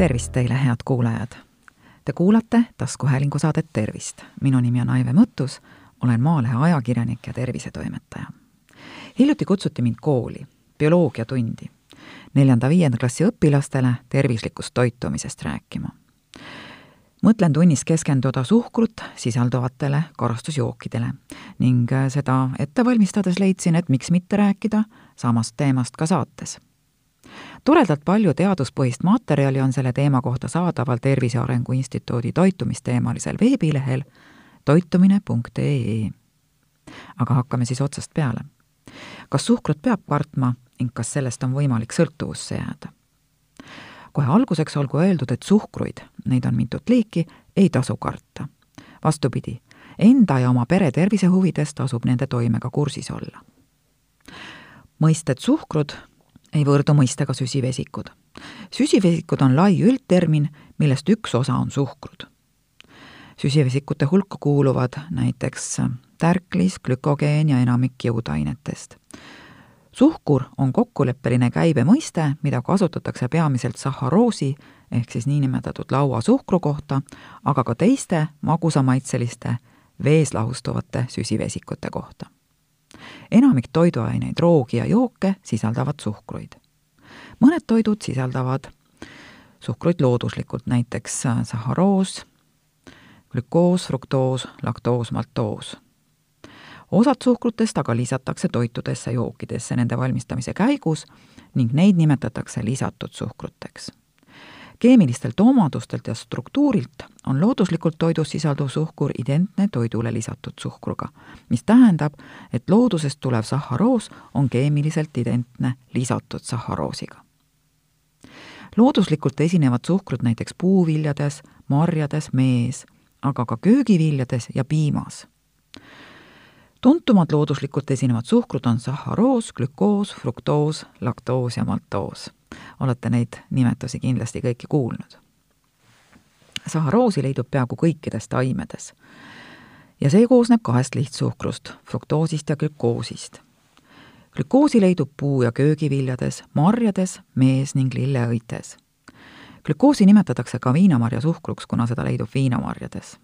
tervist teile, head kuulajad! Te kuulate taskuhäälingu saadet Tervist. minu nimi on Aive Mõttus, olen Maalehe ajakirjanik ja tervisetoimetaja. hiljuti kutsuti mind kooli, bioloogiatundi, neljanda-viienda klassi õpilastele tervislikust toitumisest rääkima. mõtlen tunnis keskenduda suhkrut sisalduvatele karastusjookidele ning seda ette valmistades leidsin, et miks mitte rääkida samast teemast ka saates toredalt palju teaduspõhist materjali on selle teema kohta saadaval Tervise Arengu Instituudi toitumisteemalisel veebilehel toitumine.ee. aga hakkame siis otsast peale. kas suhkrut peab kartma ning kas sellest on võimalik sõltuvusse jääda? kohe alguseks olgu öeldud, et suhkruid, neid on mitut liiki, ei tasu karta. vastupidi, enda ja oma pere tervise huvides tasub nende toimega kursis olla. mõisted suhkrud ei võrdu mõistega süsivesikud. süsivesikud on lai üldtermin, millest üks osa on suhkrud. süsivesikute hulka kuuluvad näiteks tärklis, glükogeen ja enamik jõudainetest. suhkur on kokkuleppeline käibe mõiste, mida kasutatakse peamiselt sahharoosi ehk siis niinimetatud lauasuhkru kohta, aga ka teiste magusamaitseliste vees lahustuvate süsivesikute kohta enamik toiduaineid, roogi ja jooke sisaldavad suhkruid. mõned toidud sisaldavad suhkruid looduslikult, näiteks sahharoos, glükoos, fruktoos, laktoos, maltoos. osad suhkrutest aga lisatakse toitudesse, jookidesse nende valmistamise käigus ning neid nimetatakse lisatud suhkruteks keemilistelt omadustelt ja struktuurilt on looduslikult toidus sisalduv suhkur identne toidule lisatud suhkruga, mis tähendab, et loodusest tulev sahharoos on keemiliselt identne lisatud sahharoosiga. looduslikult esinevad suhkrud näiteks puuviljades, marjades, mees, aga ka köögiviljades ja piimas tuntumad looduslikult esinevad suhkrud on sahharoos, glükoos, fruktoos, laktoos ja maltoos olete neid nimetusi kindlasti kõiki kuulnud. saharoosi leidub peaaegu kõikides taimedes ja see koosneb kahest lihtsuhkrust, fruktoosist ja glükoosist. glükoosi leidub puu- ja köögiviljades, marjades, mees- ning lilleõites. glükoosi nimetatakse ka viinamarja suhkruks, kuna seda leidub viinamarjades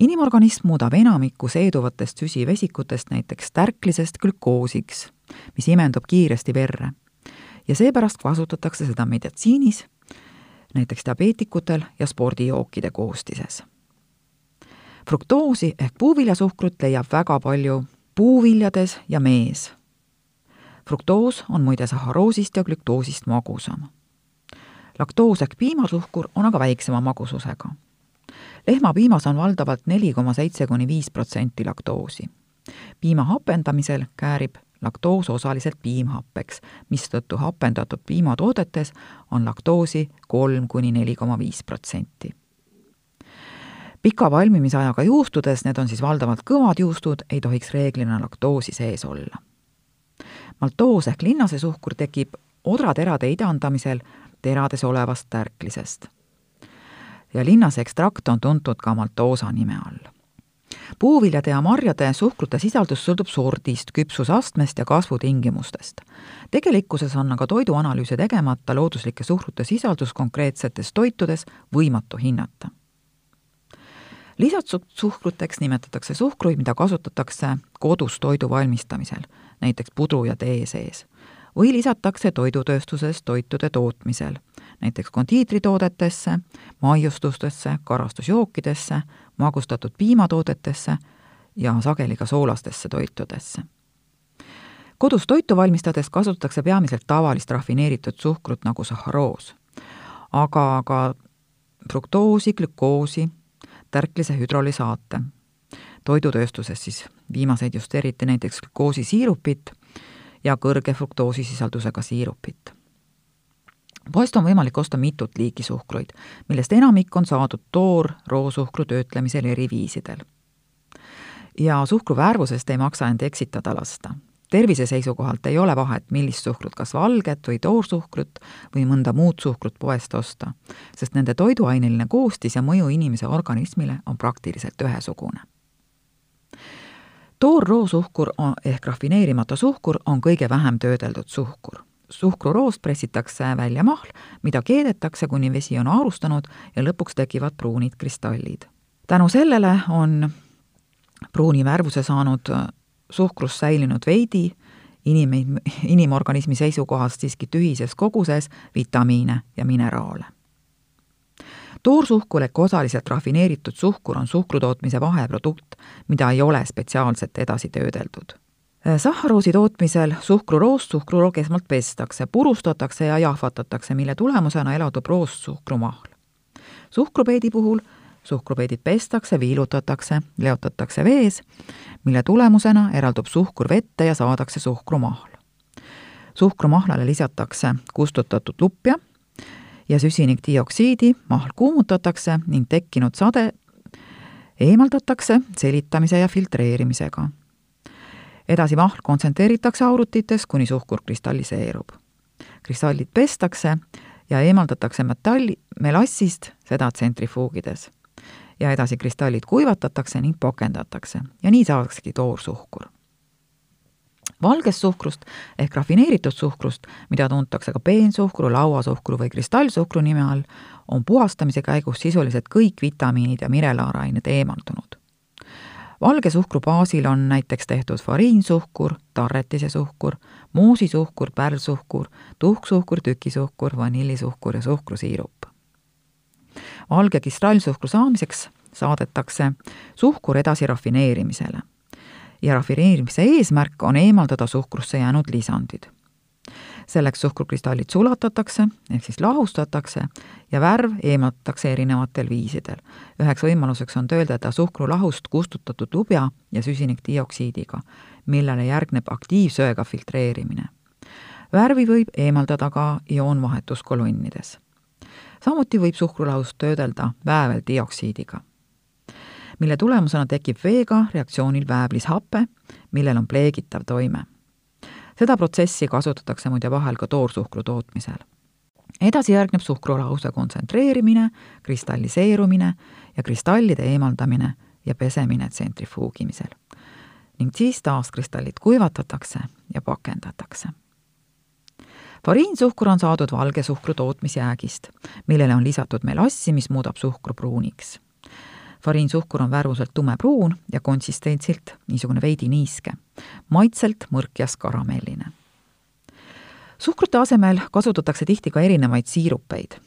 inimorganism muudab enamikku seeduvatest süsivesikutest, näiteks tärklisest glükoosiks, mis imendub kiiresti verre ja seepärast kasutatakse seda meditsiinis, näiteks diabeetikutel ja spordijookide koostises. fruktoosi ehk puuviljasuhkrut leiab väga palju puuviljades ja mees. fruktoos on muide sahharoosist ja glüktoosist magusam. laktoos ehk piimasuhkur on aga väiksema magususega. Lehmapiimas on valdavalt neli koma seitse kuni viis protsenti laktoosi. piima hapendamisel käärib laktoos osaliselt piimhappeks, mistõttu hapendatud piimatoodetes on laktoosi kolm kuni neli koma viis protsenti. pika valmimisajaga juustudes, need on siis valdavalt kõvad juustud, ei tohiks reeglina laktoosi sees olla. maltoos ehk linnasesuhkur tekib odraterade idandamisel terades olevast tärklisest. Ja linnase ekstrakt on tuntud ka maltoosa nime all puuviljade ja marjade suhkrute sisaldus sõltub sordist, küpsusastmest ja kasvutingimustest. tegelikkuses on aga toiduanalüüse tegemata looduslike suhkrute sisaldus konkreetsetes toitudes võimatu hinnata. lisatud suhkruteks nimetatakse suhkruid, mida kasutatakse kodus toidu valmistamisel, näiteks pudru ja tee sees, või lisatakse toidutööstuses toitude tootmisel näiteks kondiitritoodetesse, maiustustesse, karastusjookidesse, magustatud piimatoodetesse ja sageli ka soolastesse toitudesse. kodus toitu valmistades kasutatakse peamiselt tavalist rafineeritud suhkrut nagu sahharoos, aga ka fruktoosi, glükoosi, tärklise hüdrolisaate. toidutööstuses siis viimaseid just eriti näiteks glükoosisiirupit ja kõrge fruktoosisisaldusega siirupit poest on võimalik osta mitut liiki suhkruid, millest enamik on saadud toor roosuhkru töötlemisel eri viisidel. ja suhkru värvusest ei maksa end eksitada lasta. tervise seisukohalt ei ole vahet, millist suhkrut, kas valget või toorsuhkrut või mõnda muud suhkrut poest osta, sest nende toiduaineline koostis ja mõju inimese organismile on praktiliselt ühesugune toorroosuhkur ehk rafineerimata suhkur on kõige vähem töödeldud suhkur suhkruroost pressitakse välja mahl, mida keedetakse, kuni vesi on aurustanud ja lõpuks tekivad pruunid kristallid. tänu sellele on pruuni värvuse saanud suhkrus säilinud veidi, inim-, inimorganismi seisukohast siiski tühises koguses vitamiine ja mineraale. toorsuhkur ehk osaliselt rafineeritud suhkur on suhkru tootmise vaheprodukt, mida ei ole spetsiaalselt edasi töödeldud sahharoosi tootmisel suhkruroost suhkruroo esmalt pestakse, purustatakse ja jahvatatakse, mille tulemusena eladub roostsuhkrumahl. suhkrupeedi puhul suhkrupeedid pestakse, viilutatakse, leotatakse vees, mille tulemusena eraldub suhkur vette ja saadakse suhkrumahl. suhkrumahlale lisatakse kustutatud lupja ja süsinikdioksiidi, mahl kuumutatakse ning tekkinud sade eemaldatakse selitamise ja filtreerimisega. Edasi mahl kontsentreeritakse aurutites, kuni suhkur kristalliseerub. kristallid pestakse ja eemaldatakse metalli, melassist, seda tsentrifuugides ja edasi kristallid kuivatatakse ning pakendatakse ja nii saadaksegi toorsuhkur. valgest suhkrust ehk rafineeritud suhkrust, mida tuntakse ka peensuhkru, lauasuhkru või kristallsuhkru nime all, on puhastamise käigus sisuliselt kõik vitamiinid ja mineraalained eemaldunud. Valge suhkru baasil on näiteks tehtud fariinsuhkur, tarretise suhkur, muusisuhkur, pärlsuhkur, tuhksuhkur, tükisuhkur, vanillisuhkur ja suhkrusiirup valge kristallsuhkru saamiseks saadetakse suhkur edasi rafineerimisele. ja rafineerimise eesmärk on eemaldada suhkrusse jäänud lisandid. Selleks suhkrukristallid sulatatakse ehk siis lahustatakse ja värv eemaldatakse erinevatel viisidel. üheks võimaluseks on töödelda suhkrulahust kustutatud lubja ja süsinikdioksiidiga, millele järgneb aktiivsöega filtreerimine. värvi võib eemaldada ka ioonvahetuskolonnides samuti võib suhkrulahust töödelda vääveldioksiidiga, mille tulemusena tekib veega reaktsioonil väävlishape, millel on pleegitav toime. Seda protsessi kasutatakse muide vahel ka toorsuhkru tootmisel. edasi järgneb suhkrulahuse kontsentreerimine, kristalliseerumine ja kristallide eemaldamine ja pesemine tsentrifuugimisel. ning siis taas kristallid kuivatatakse ja pakendatakse fariinsuhkur on saadud valge suhkru tootmisjäägist, millele on lisatud melassi, mis muudab suhkru pruuniks. Fariinsuhkur on värvuselt tumepruun ja konsistentsilt niisugune veidi niiske, maitselt mõrkjas karamelline. suhkrute asemel kasutatakse tihti ka erinevaid siirupeid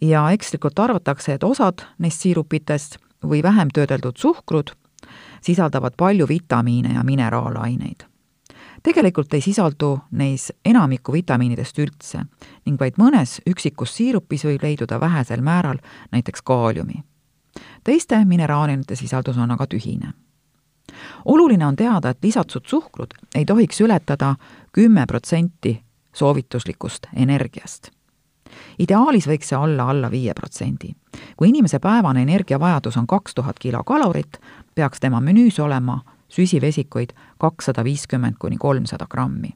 ja ekslikult arvatakse, et osad neist siirupitest või vähem töödeldud suhkrud sisaldavad palju vitamiine ja mineraalaineid tegelikult ei sisaldu neis enamikku vitamiinidest üldse ning vaid mõnes üksikus siirupis võib leiduda vähesel määral näiteks kaaliumi. Teiste mineraalinete sisaldus on aga tühine. oluline on teada, et lisatud suhkrut ei tohiks ületada kümme protsenti soovituslikust energiast ideaalis võiks see olla alla viie protsendi. kui inimese päevane energiavajadus on kaks tuhat kilokalorit, peaks tema menüüs olema süsivesikuid kakssada viiskümmend kuni kolmsada grammi.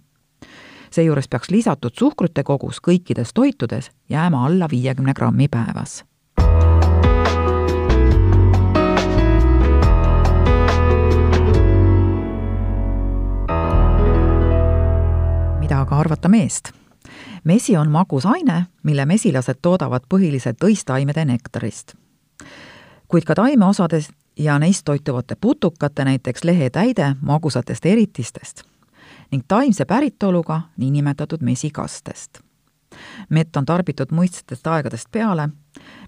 seejuures peaks lisatud suhkrute kogus kõikides toitudes jääma alla viiekümne grammi päevas mida aga arvata meest? mesi on magus aine, mille mesilased toodavad põhiliselt õistaimede nektarist. kuid ka taimeosades ja neist toituvate putukate, näiteks lehetäide magusatest eritistest ning taimse päritoluga niinimetatud mesikastest. mett on tarbitud muistsetest aegadest peale,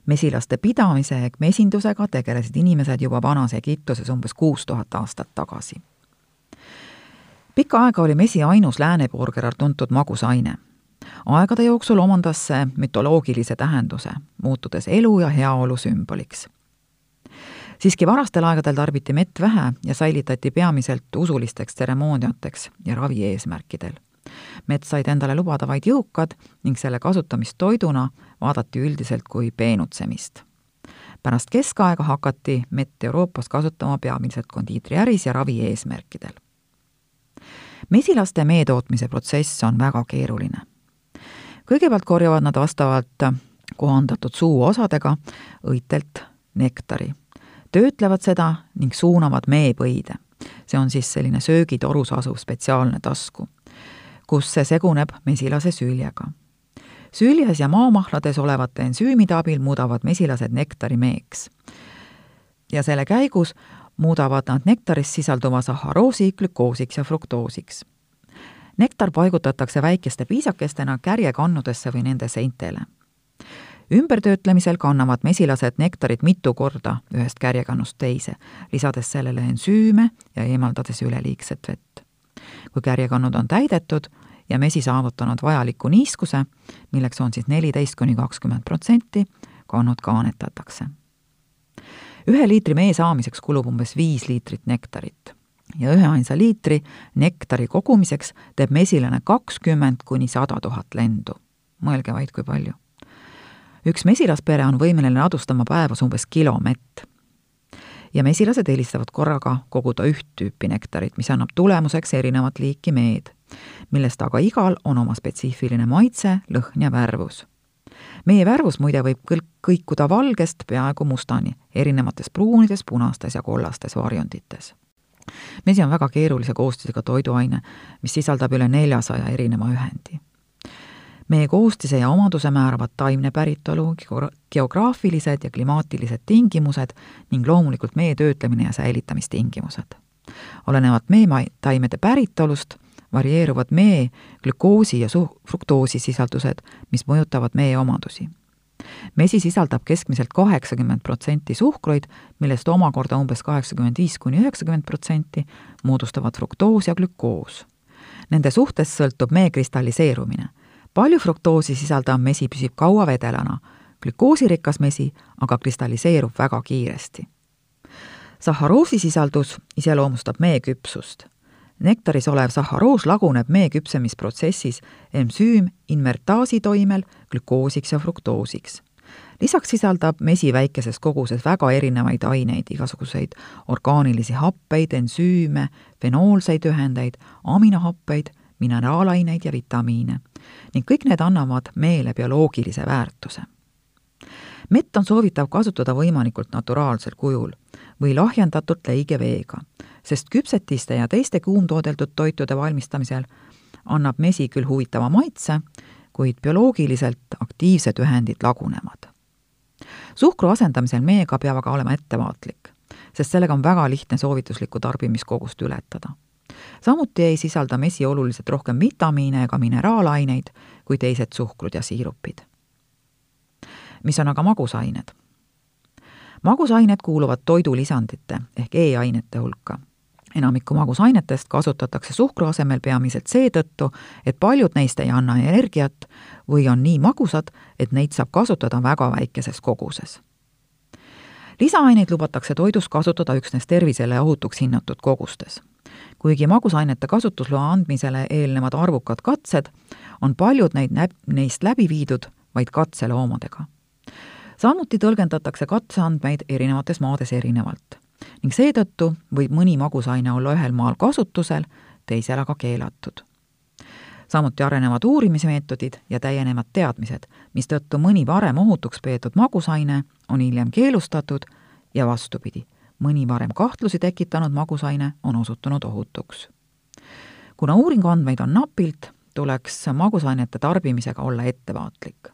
mesilaste pidamise ehk mesindusega tegelesid inimesed juba vanas Egiptuses umbes kuus tuhat aastat tagasi. Pikka aega oli mesi ainus läänepoolkeral tuntud magusaine. aegade jooksul omandas see mütoloogilise tähenduse, muutudes elu ja heaolu sümboliks siiski varastel aegadel tarbiti mett vähe ja säilitati peamiselt usulisteks tseremooniateks ja ravi eesmärkidel. mett said endale lubada vaid jõukad ning selle kasutamist toiduna vaadati üldiselt kui peenutsemist. pärast keskaega hakati mett Euroopas kasutama peamiselt kondiitriäris ja ravi eesmärkidel. Mesilaste mee tootmise protsess on väga keeruline. kõigepealt korjavad nad vastavalt kohandatud suuosadega õitelt nektari töötlevad seda ning suunavad meepõide. see on siis selline söögitorus asuv spetsiaalne tasku. kus see seguneb mesilase süljega. süljes ja maamahlades olevate ensüümide abil muudavad mesilased nektari meeks. ja selle käigus muudavad nad nektaris sisalduva saharoosi glükoosiks ja fruktoosiks. nektar paigutatakse väikeste piisakestena kärjekannudesse või nende seintele ümbertöötlemisel kannavad mesilased nektarit mitu korda ühest kärjekannust teise, lisades sellele ensüüme ja eemaldades üleliigset vett. kui kärjekannud on täidetud ja mesi saavutanud vajaliku niiskuse, milleks on siis neliteist kuni kakskümmend protsenti, kannud ka annetatakse. Ühe liitri mee saamiseks kulub umbes viis liitrit nektarit ja üheainsa liitri nektari kogumiseks teeb mesilane kakskümmend kuni sada tuhat lendu. mõelge vaid, kui palju üks mesilaspere on võimeline ladustama päevas umbes kilo mett. ja mesilased eelistavad korraga koguda üht tüüpi nektarit, mis annab tulemuseks erinevat liiki meed, millest aga igal on oma spetsiifiline maitse, lõhn ja värvus. Meie värvus muide võib kõl-, kõikuda valgest peaaegu mustani, erinevates pruunides, punastes ja kollastes varjundites mesi on väga keerulise koostisega toiduaine, mis sisaldab üle neljasaja erineva ühendi meie koostise ja omaduse määravad taimne päritolu, geograafilised ja klimaatilised tingimused ning loomulikult mee töötlemine ja säilitamistingimused. olenevalt meetaimede päritolust varieeruvad mee glükoosi ja su-, fruktoosi sisaldused, mis mõjutavad mee omadusi. mesi sisaldab keskmiselt kaheksakümmend protsenti suhkruid, millest omakorda umbes kaheksakümmend viis kuni üheksakümmend protsenti moodustavad fruktoos ja glükoos. Nende suhtest sõltub mee kristalliseerumine palju fruktoosi sisaldav mesi püsib kaua vedelana, glükoosirikas mesi aga kristalliseerub väga kiiresti. sahharoosi sisaldus iseloomustab mee küpsust. Nektaris olev sahharoos laguneb mee küpsemisprotsessis ensüüm invertaasi toimel glükoosiks ja fruktoosiks. Lisaks sisaldab mesi väikeses koguses väga erinevaid aineid, igasuguseid orgaanilisi happeid, ensüüme, fenoolseid ühendeid, aminohappeid, mineraalaineid ja vitamiine. Ning kõik need annavad meele bioloogilise väärtuse. mett on soovitav kasutada võimalikult naturaalsel kujul või lahjendatult leige veega, sest küpsetiste ja teiste kuumtoodeldud toitude valmistamisel annab mesi küll huvitava maitse, kuid bioloogiliselt aktiivsed ühendid lagunevad. suhkru asendamisel meega peab aga olema ettevaatlik, sest sellega on väga lihtne soovituslikku tarbimiskogust ületada samuti ei sisalda mesi oluliselt rohkem vitamiine ega mineraalaineid kui teised suhkrud ja siirupid. mis on aga magusained? magusained kuuluvad toidulisandite ehk E-ainete hulka. Enamikku magusainetest kasutatakse suhkru asemel peamiselt seetõttu, et paljud neist ei anna energiat või on nii magusad, et neid saab kasutada väga väikeses koguses. Lisaaineid lubatakse toidus kasutada üksnes tervisele ohutuks hinnatud kogustes. Kuigi magusainete kasutusloa andmisele eelnevad arvukad katsed, on paljud neid näb-, neist läbi viidud vaid katseloomadega. samuti tõlgendatakse katseandmeid erinevates maades erinevalt ning seetõttu võib mõni magusaine olla ühel maal kasutusel, teisel aga keelatud. samuti arenevad uurimismeetodid ja täienevad teadmised, mistõttu mõni varem ohutuks peetud magusaine on hiljem keelustatud ja vastupidi mõni varem kahtlusi tekitanud magusaine on osutunud ohutuks. kuna uuringu andmeid on napilt, tuleks magusainete tarbimisega olla ettevaatlik.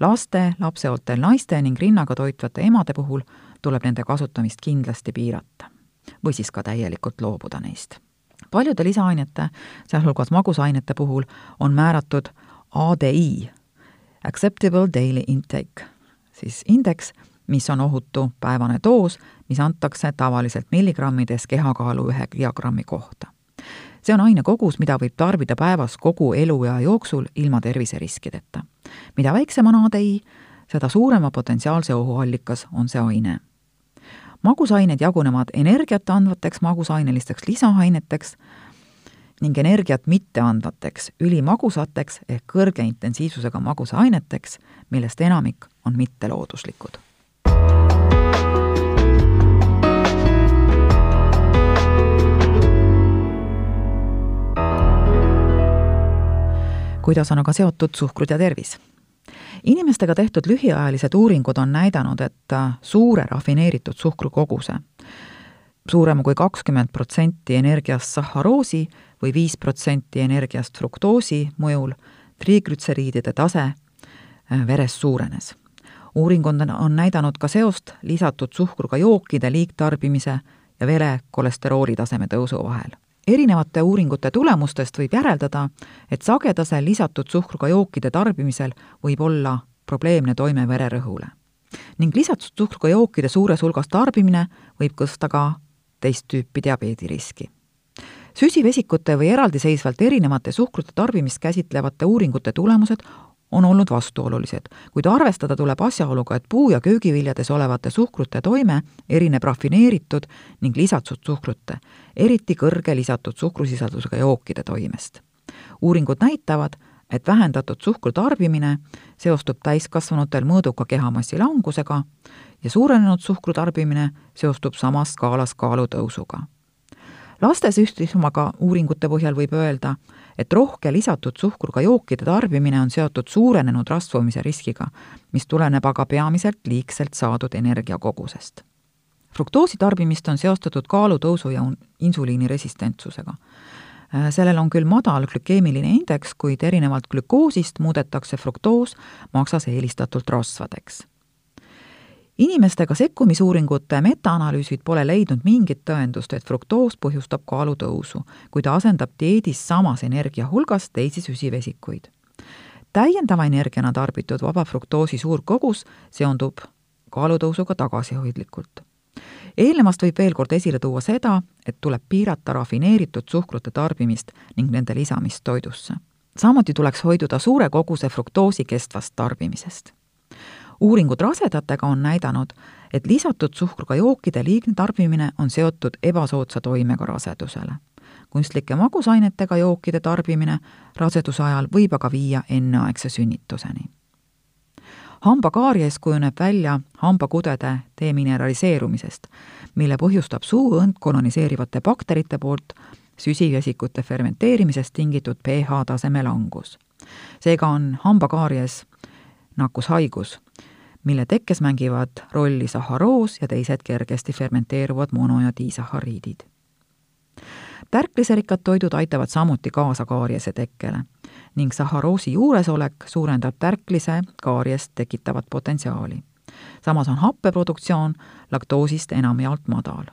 laste, lapseooltel naiste ning rinnaga toitvate emade puhul tuleb nende kasutamist kindlasti piirata või siis ka täielikult loobuda neist. paljude lisaainete, sealhulgas magusainete puhul, on määratud ADI, Acceptable Daily Intake, siis indeks, mis on ohutu päevane doos, mis antakse tavaliselt milligrammides kehakaalu ühe kilogrammi kohta. see on ainekogus, mida võib tarbida päevas kogu eluea jooksul ilma terviseriskideta. mida väiksem on ADI, seda suurema potentsiaalse ohuallikas on see aine. Magusained jagunevad energiat andvateks magusainelisteks lisaaineteks ning energiat mitteandvateks ülimagusateks ehk kõrge intensiivsusega magusaineteks, millest enamik on mittelooduslikud kuidas on aga seotud suhkrut ja tervis? Inimestega tehtud lühiajalised uuringud on näidanud, et suure rafineeritud suhkru koguse suurema kui kakskümmend protsenti energiast sahharoosi või viis protsenti energiast fruktoosi mõjul triiglütseriidide tase äh, veres suurenes. uuringud on, on näidanud ka seost lisatud suhkruga jookide liigtarbimise ja vere kolesterooli taseme tõusu vahel. Erinevate uuringute tulemustest võib järeldada, et sagedase lisatud suhkruga jookide tarbimisel võib olla probleemne toime vererõhule. ning lisatud suhkruga jookide suures hulgas tarbimine võib tõsta ka teist tüüpi diabeediriski süsivesikute või eraldiseisvalt erinevate suhkrute tarbimist käsitlevate uuringute tulemused on olnud vastuolulised, kuid arvestada tuleb asjaoluga, et puu- ja köögiviljades olevate suhkrute toime erineb rafineeritud ning lisatud suhkrute, eriti kõrge lisatud suhkrusisaldusega jookide toimest. uuringud näitavad, et vähendatud suhkru tarbimine seostub täiskasvanutel mõõduka kehamassi langusega ja suurenenud suhkru tarbimine seostub samas skaalas kaalu tõusuga lastesüstismaga uuringute põhjal võib öelda, et rohke lisatud suhkruga jookide tarbimine on seotud suurenenud rasvumise riskiga, mis tuleneb aga peamiselt liigselt saadud energiakogusest. fruktoosi tarbimist on seostatud kaalutõusu ja insuliini resistentsusega. sellel on küll madal glükeemiline indeks, kuid erinevalt glükoosist muudetakse fruktoos maksas eelistatult rasvadeks inimestega sekkumisuuringute metaanalüüsid pole leidnud mingit tõendust, et fruktoos põhjustab kaalutõusu, kui ta asendab dieedis samas energia hulgas teisi süsivesikuid. täiendava energiana tarbitud vaba fruktoosi suur kogus seondub kaalutõusuga tagasihoidlikult. eelnevast võib veel kord esile tuua seda, et tuleb piirata rafineeritud suhkrute tarbimist ning nende lisamist toidusse. samuti tuleks hoiduda suure koguse fruktoosi kestvast tarbimisest uuringud rasedatega on näidanud, et lisatud suhkruga jookide liigne tarbimine on seotud ebasoodsa toimega rasedusele. kunstlike magusainetega jookide tarbimine raseduse ajal võib aga viia enneaegse sünnituseni. hambakaaries kujuneb välja hambakudede demineraliseerumisest, mille põhjustab suuõnd koloniseerivate bakterite poolt süsivesikute fermenteerimisest tingitud pH taseme langus. seega on hambakaaries nakkushaigus mille tekkes mängivad rolli sahharoos ja teised kergesti fermenteeruvad mono- ja diisahariidid. tärkliserikkad toidud aitavad samuti kaasa kaariese tekkele ning sahharoosi juuresolek suurendab tärklise kaariest tekitavat potentsiaali. samas on happeproduktsioon laktoosist enamjaolt madal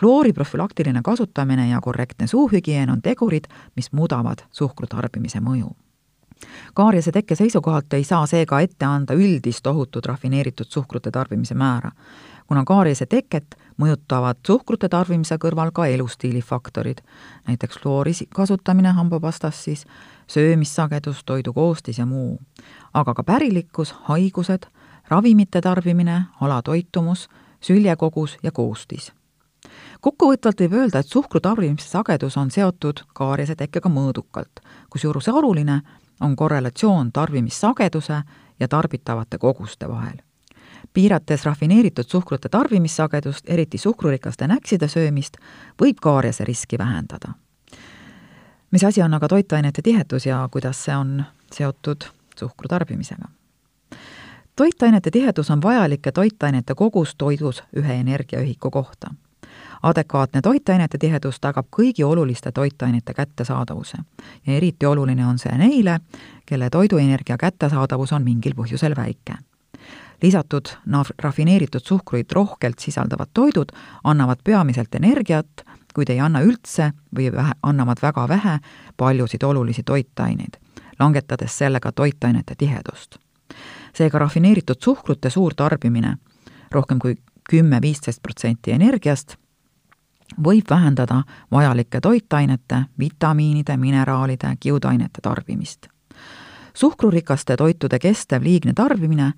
fluoori profülaktiline kasutamine ja korrektne suuhügieen on tegurid, mis muudavad suhkru tarbimise mõju kaariase tekke seisukohalt ei saa seega ette anda üldist ohutut rafineeritud suhkrute tarbimise määra, kuna kaariase teket mõjutavad suhkrute tarbimise kõrval ka elustiili faktorid, näiteks fluori kasutamine hambapastas siis, söömissagedus, toidu koostis ja muu. aga ka pärilikkus, haigused, ravimite tarbimine, alatoitumus, süljekogus ja koostis kokkuvõtvalt võib öelda, et suhkru tarbimise sagedus on seotud kaariase tekkega mõõdukalt, kusjuures oluline on korrelatsioon tarbimissageduse ja tarbitavate koguste vahel. piirates rafineeritud suhkrute tarbimissagedust, eriti suhkrurikaste näkside söömist, võib kaariase riski vähendada. mis asi on aga toitainete tihedus ja kuidas see on seotud suhkru tarbimisega? toitainete tihedus on vajalike toitainete kogus toidus ühe energiaühiku kohta adekvaatne toitainete tihedus tagab kõigi oluliste toitainete kättesaadavuse ja eriti oluline on see neile, kelle toiduenergia kättesaadavus on mingil põhjusel väike. lisatud nav-, rafineeritud suhkruid rohkelt sisaldavad toidud annavad peamiselt energiat, kuid ei anna üldse või vähe, annavad väga vähe paljusid olulisi toitaineid, langetades sellega toitainete tihedust. seega rafineeritud suhkrute suur tarbimine, rohkem kui kümme-viisteist protsenti energiast, võib vähendada vajalike toitainete, vitamiinide, mineraalide, kiudainete tarbimist. suhkrurikaste toitude kestev liigne tarbimine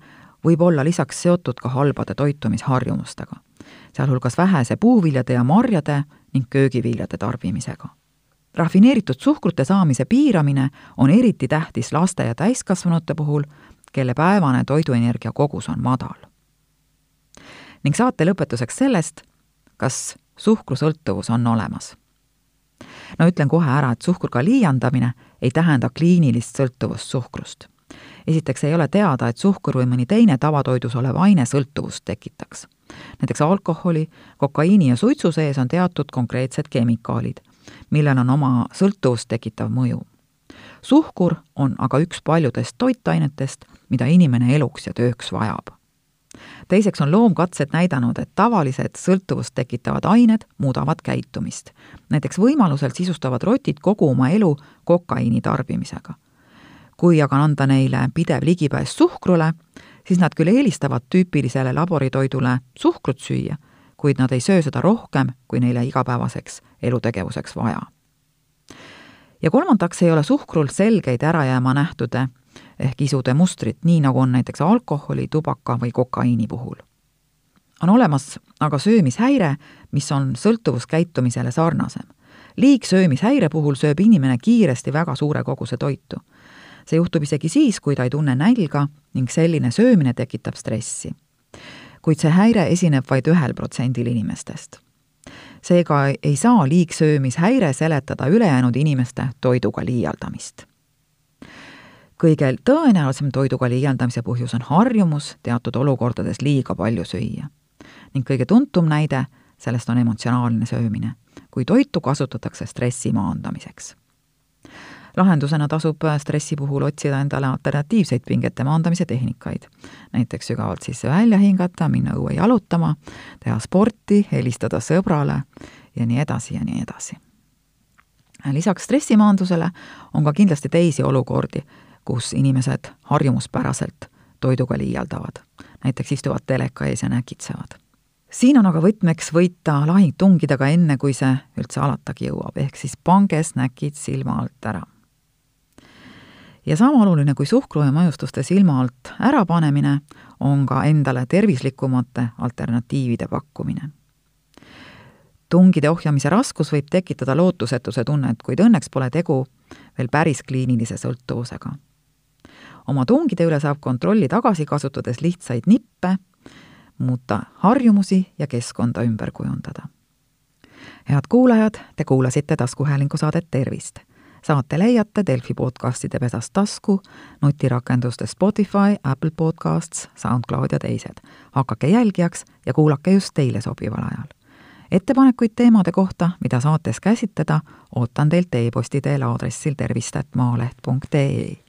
võib olla lisaks seotud ka halbade toitumisharjumustega, sealhulgas vähese puuviljade ja marjade ning köögiviljade tarbimisega. rafineeritud suhkrute saamise piiramine on eriti tähtis laste ja täiskasvanute puhul, kelle päevane toiduenergia kogus on madal. ning saate lõpetuseks sellest, kas suhkrusõltuvus on olemas. no ütlen kohe ära, et suhkruga liialdamine ei tähenda kliinilist sõltuvust suhkrust. esiteks ei ole teada, et suhkur või mõni teine tavatoidus olev aine sõltuvust tekitaks. näiteks alkoholi, kokaiini ja suitsu sees on teatud konkreetsed kemikaalid, millel on oma sõltuvust tekitav mõju. suhkur on aga üks paljudest toitainetest, mida inimene eluks ja tööks vajab teiseks on loomkatsed näidanud, et tavalised sõltuvust tekitavad ained muudavad käitumist. näiteks võimalusel sisustavad rotid kogu oma elu kokaiini tarbimisega. kui aga anda neile pidev ligipääs suhkrule, siis nad küll eelistavad tüüpilisele laboritoidule suhkrut süüa, kuid nad ei söö seda rohkem, kui neile igapäevaseks elutegevuseks vaja. ja kolmandaks ei ole suhkrul selgeid ära jääma nähtude ehk isude mustrit, nii nagu on näiteks alkoholi, tubaka või kokaiini puhul. on olemas aga söömishäire, mis on sõltuvuskäitumisele sarnasem. liigsöömishäire puhul sööb inimene kiiresti väga suure koguse toitu. see juhtub isegi siis, kui ta ei tunne nälga ning selline söömine tekitab stressi. kuid see häire esineb vaid ühel protsendil inimestest seega ei saa liigsöömishäire seletada ülejäänud inimeste toiduga liialdamist kõige tõenäolisem toiduga liialdamise põhjus on harjumus teatud olukordades liiga palju süüa. ning kõige tuntum näide sellest on emotsionaalne söömine, kui toitu kasutatakse stressi maandamiseks. lahendusena tasub stressi puhul otsida endale alternatiivseid pingete maandamise tehnikaid. näiteks sügavalt sisse välja hingata, minna õue jalutama, teha sporti, helistada sõbrale ja nii edasi ja nii edasi lisaks stressimaandusele on ka kindlasti teisi olukordi, kus inimesed harjumuspäraselt toiduga liialdavad. näiteks istuvad teleka ees ja näkitsevad. siin on aga võtmeks võita lahing tungidega enne, kui see üldse alatagi jõuab, ehk siis pange snäkid silma alt ära. ja sama oluline kui suhkru ja maiustuste silma alt ärapanemine, on ka endale tervislikumate alternatiivide pakkumine tungide ohjamise raskus võib tekitada lootusetuse tunnet, kuid õnneks pole tegu veel päris kliinilise sõltuvusega oma tungide üle saab kontrolli tagasi kasutades lihtsaid nippe, muuta harjumusi ja keskkonda ümber kujundada. head kuulajad, te kuulasite taskuhäälingu saadet Tervist. saate leiate Delfi podcastide pesast tasku, nutirakenduste Spotify, Apple Podcasts, SoundCloud ja teised. hakake jälgijaks ja kuulake just teile sobival ajal ettepanekuid teemade kohta, mida saates käsitleda, ootan teilt e-posti teel aadressil tervist.maaleht.ee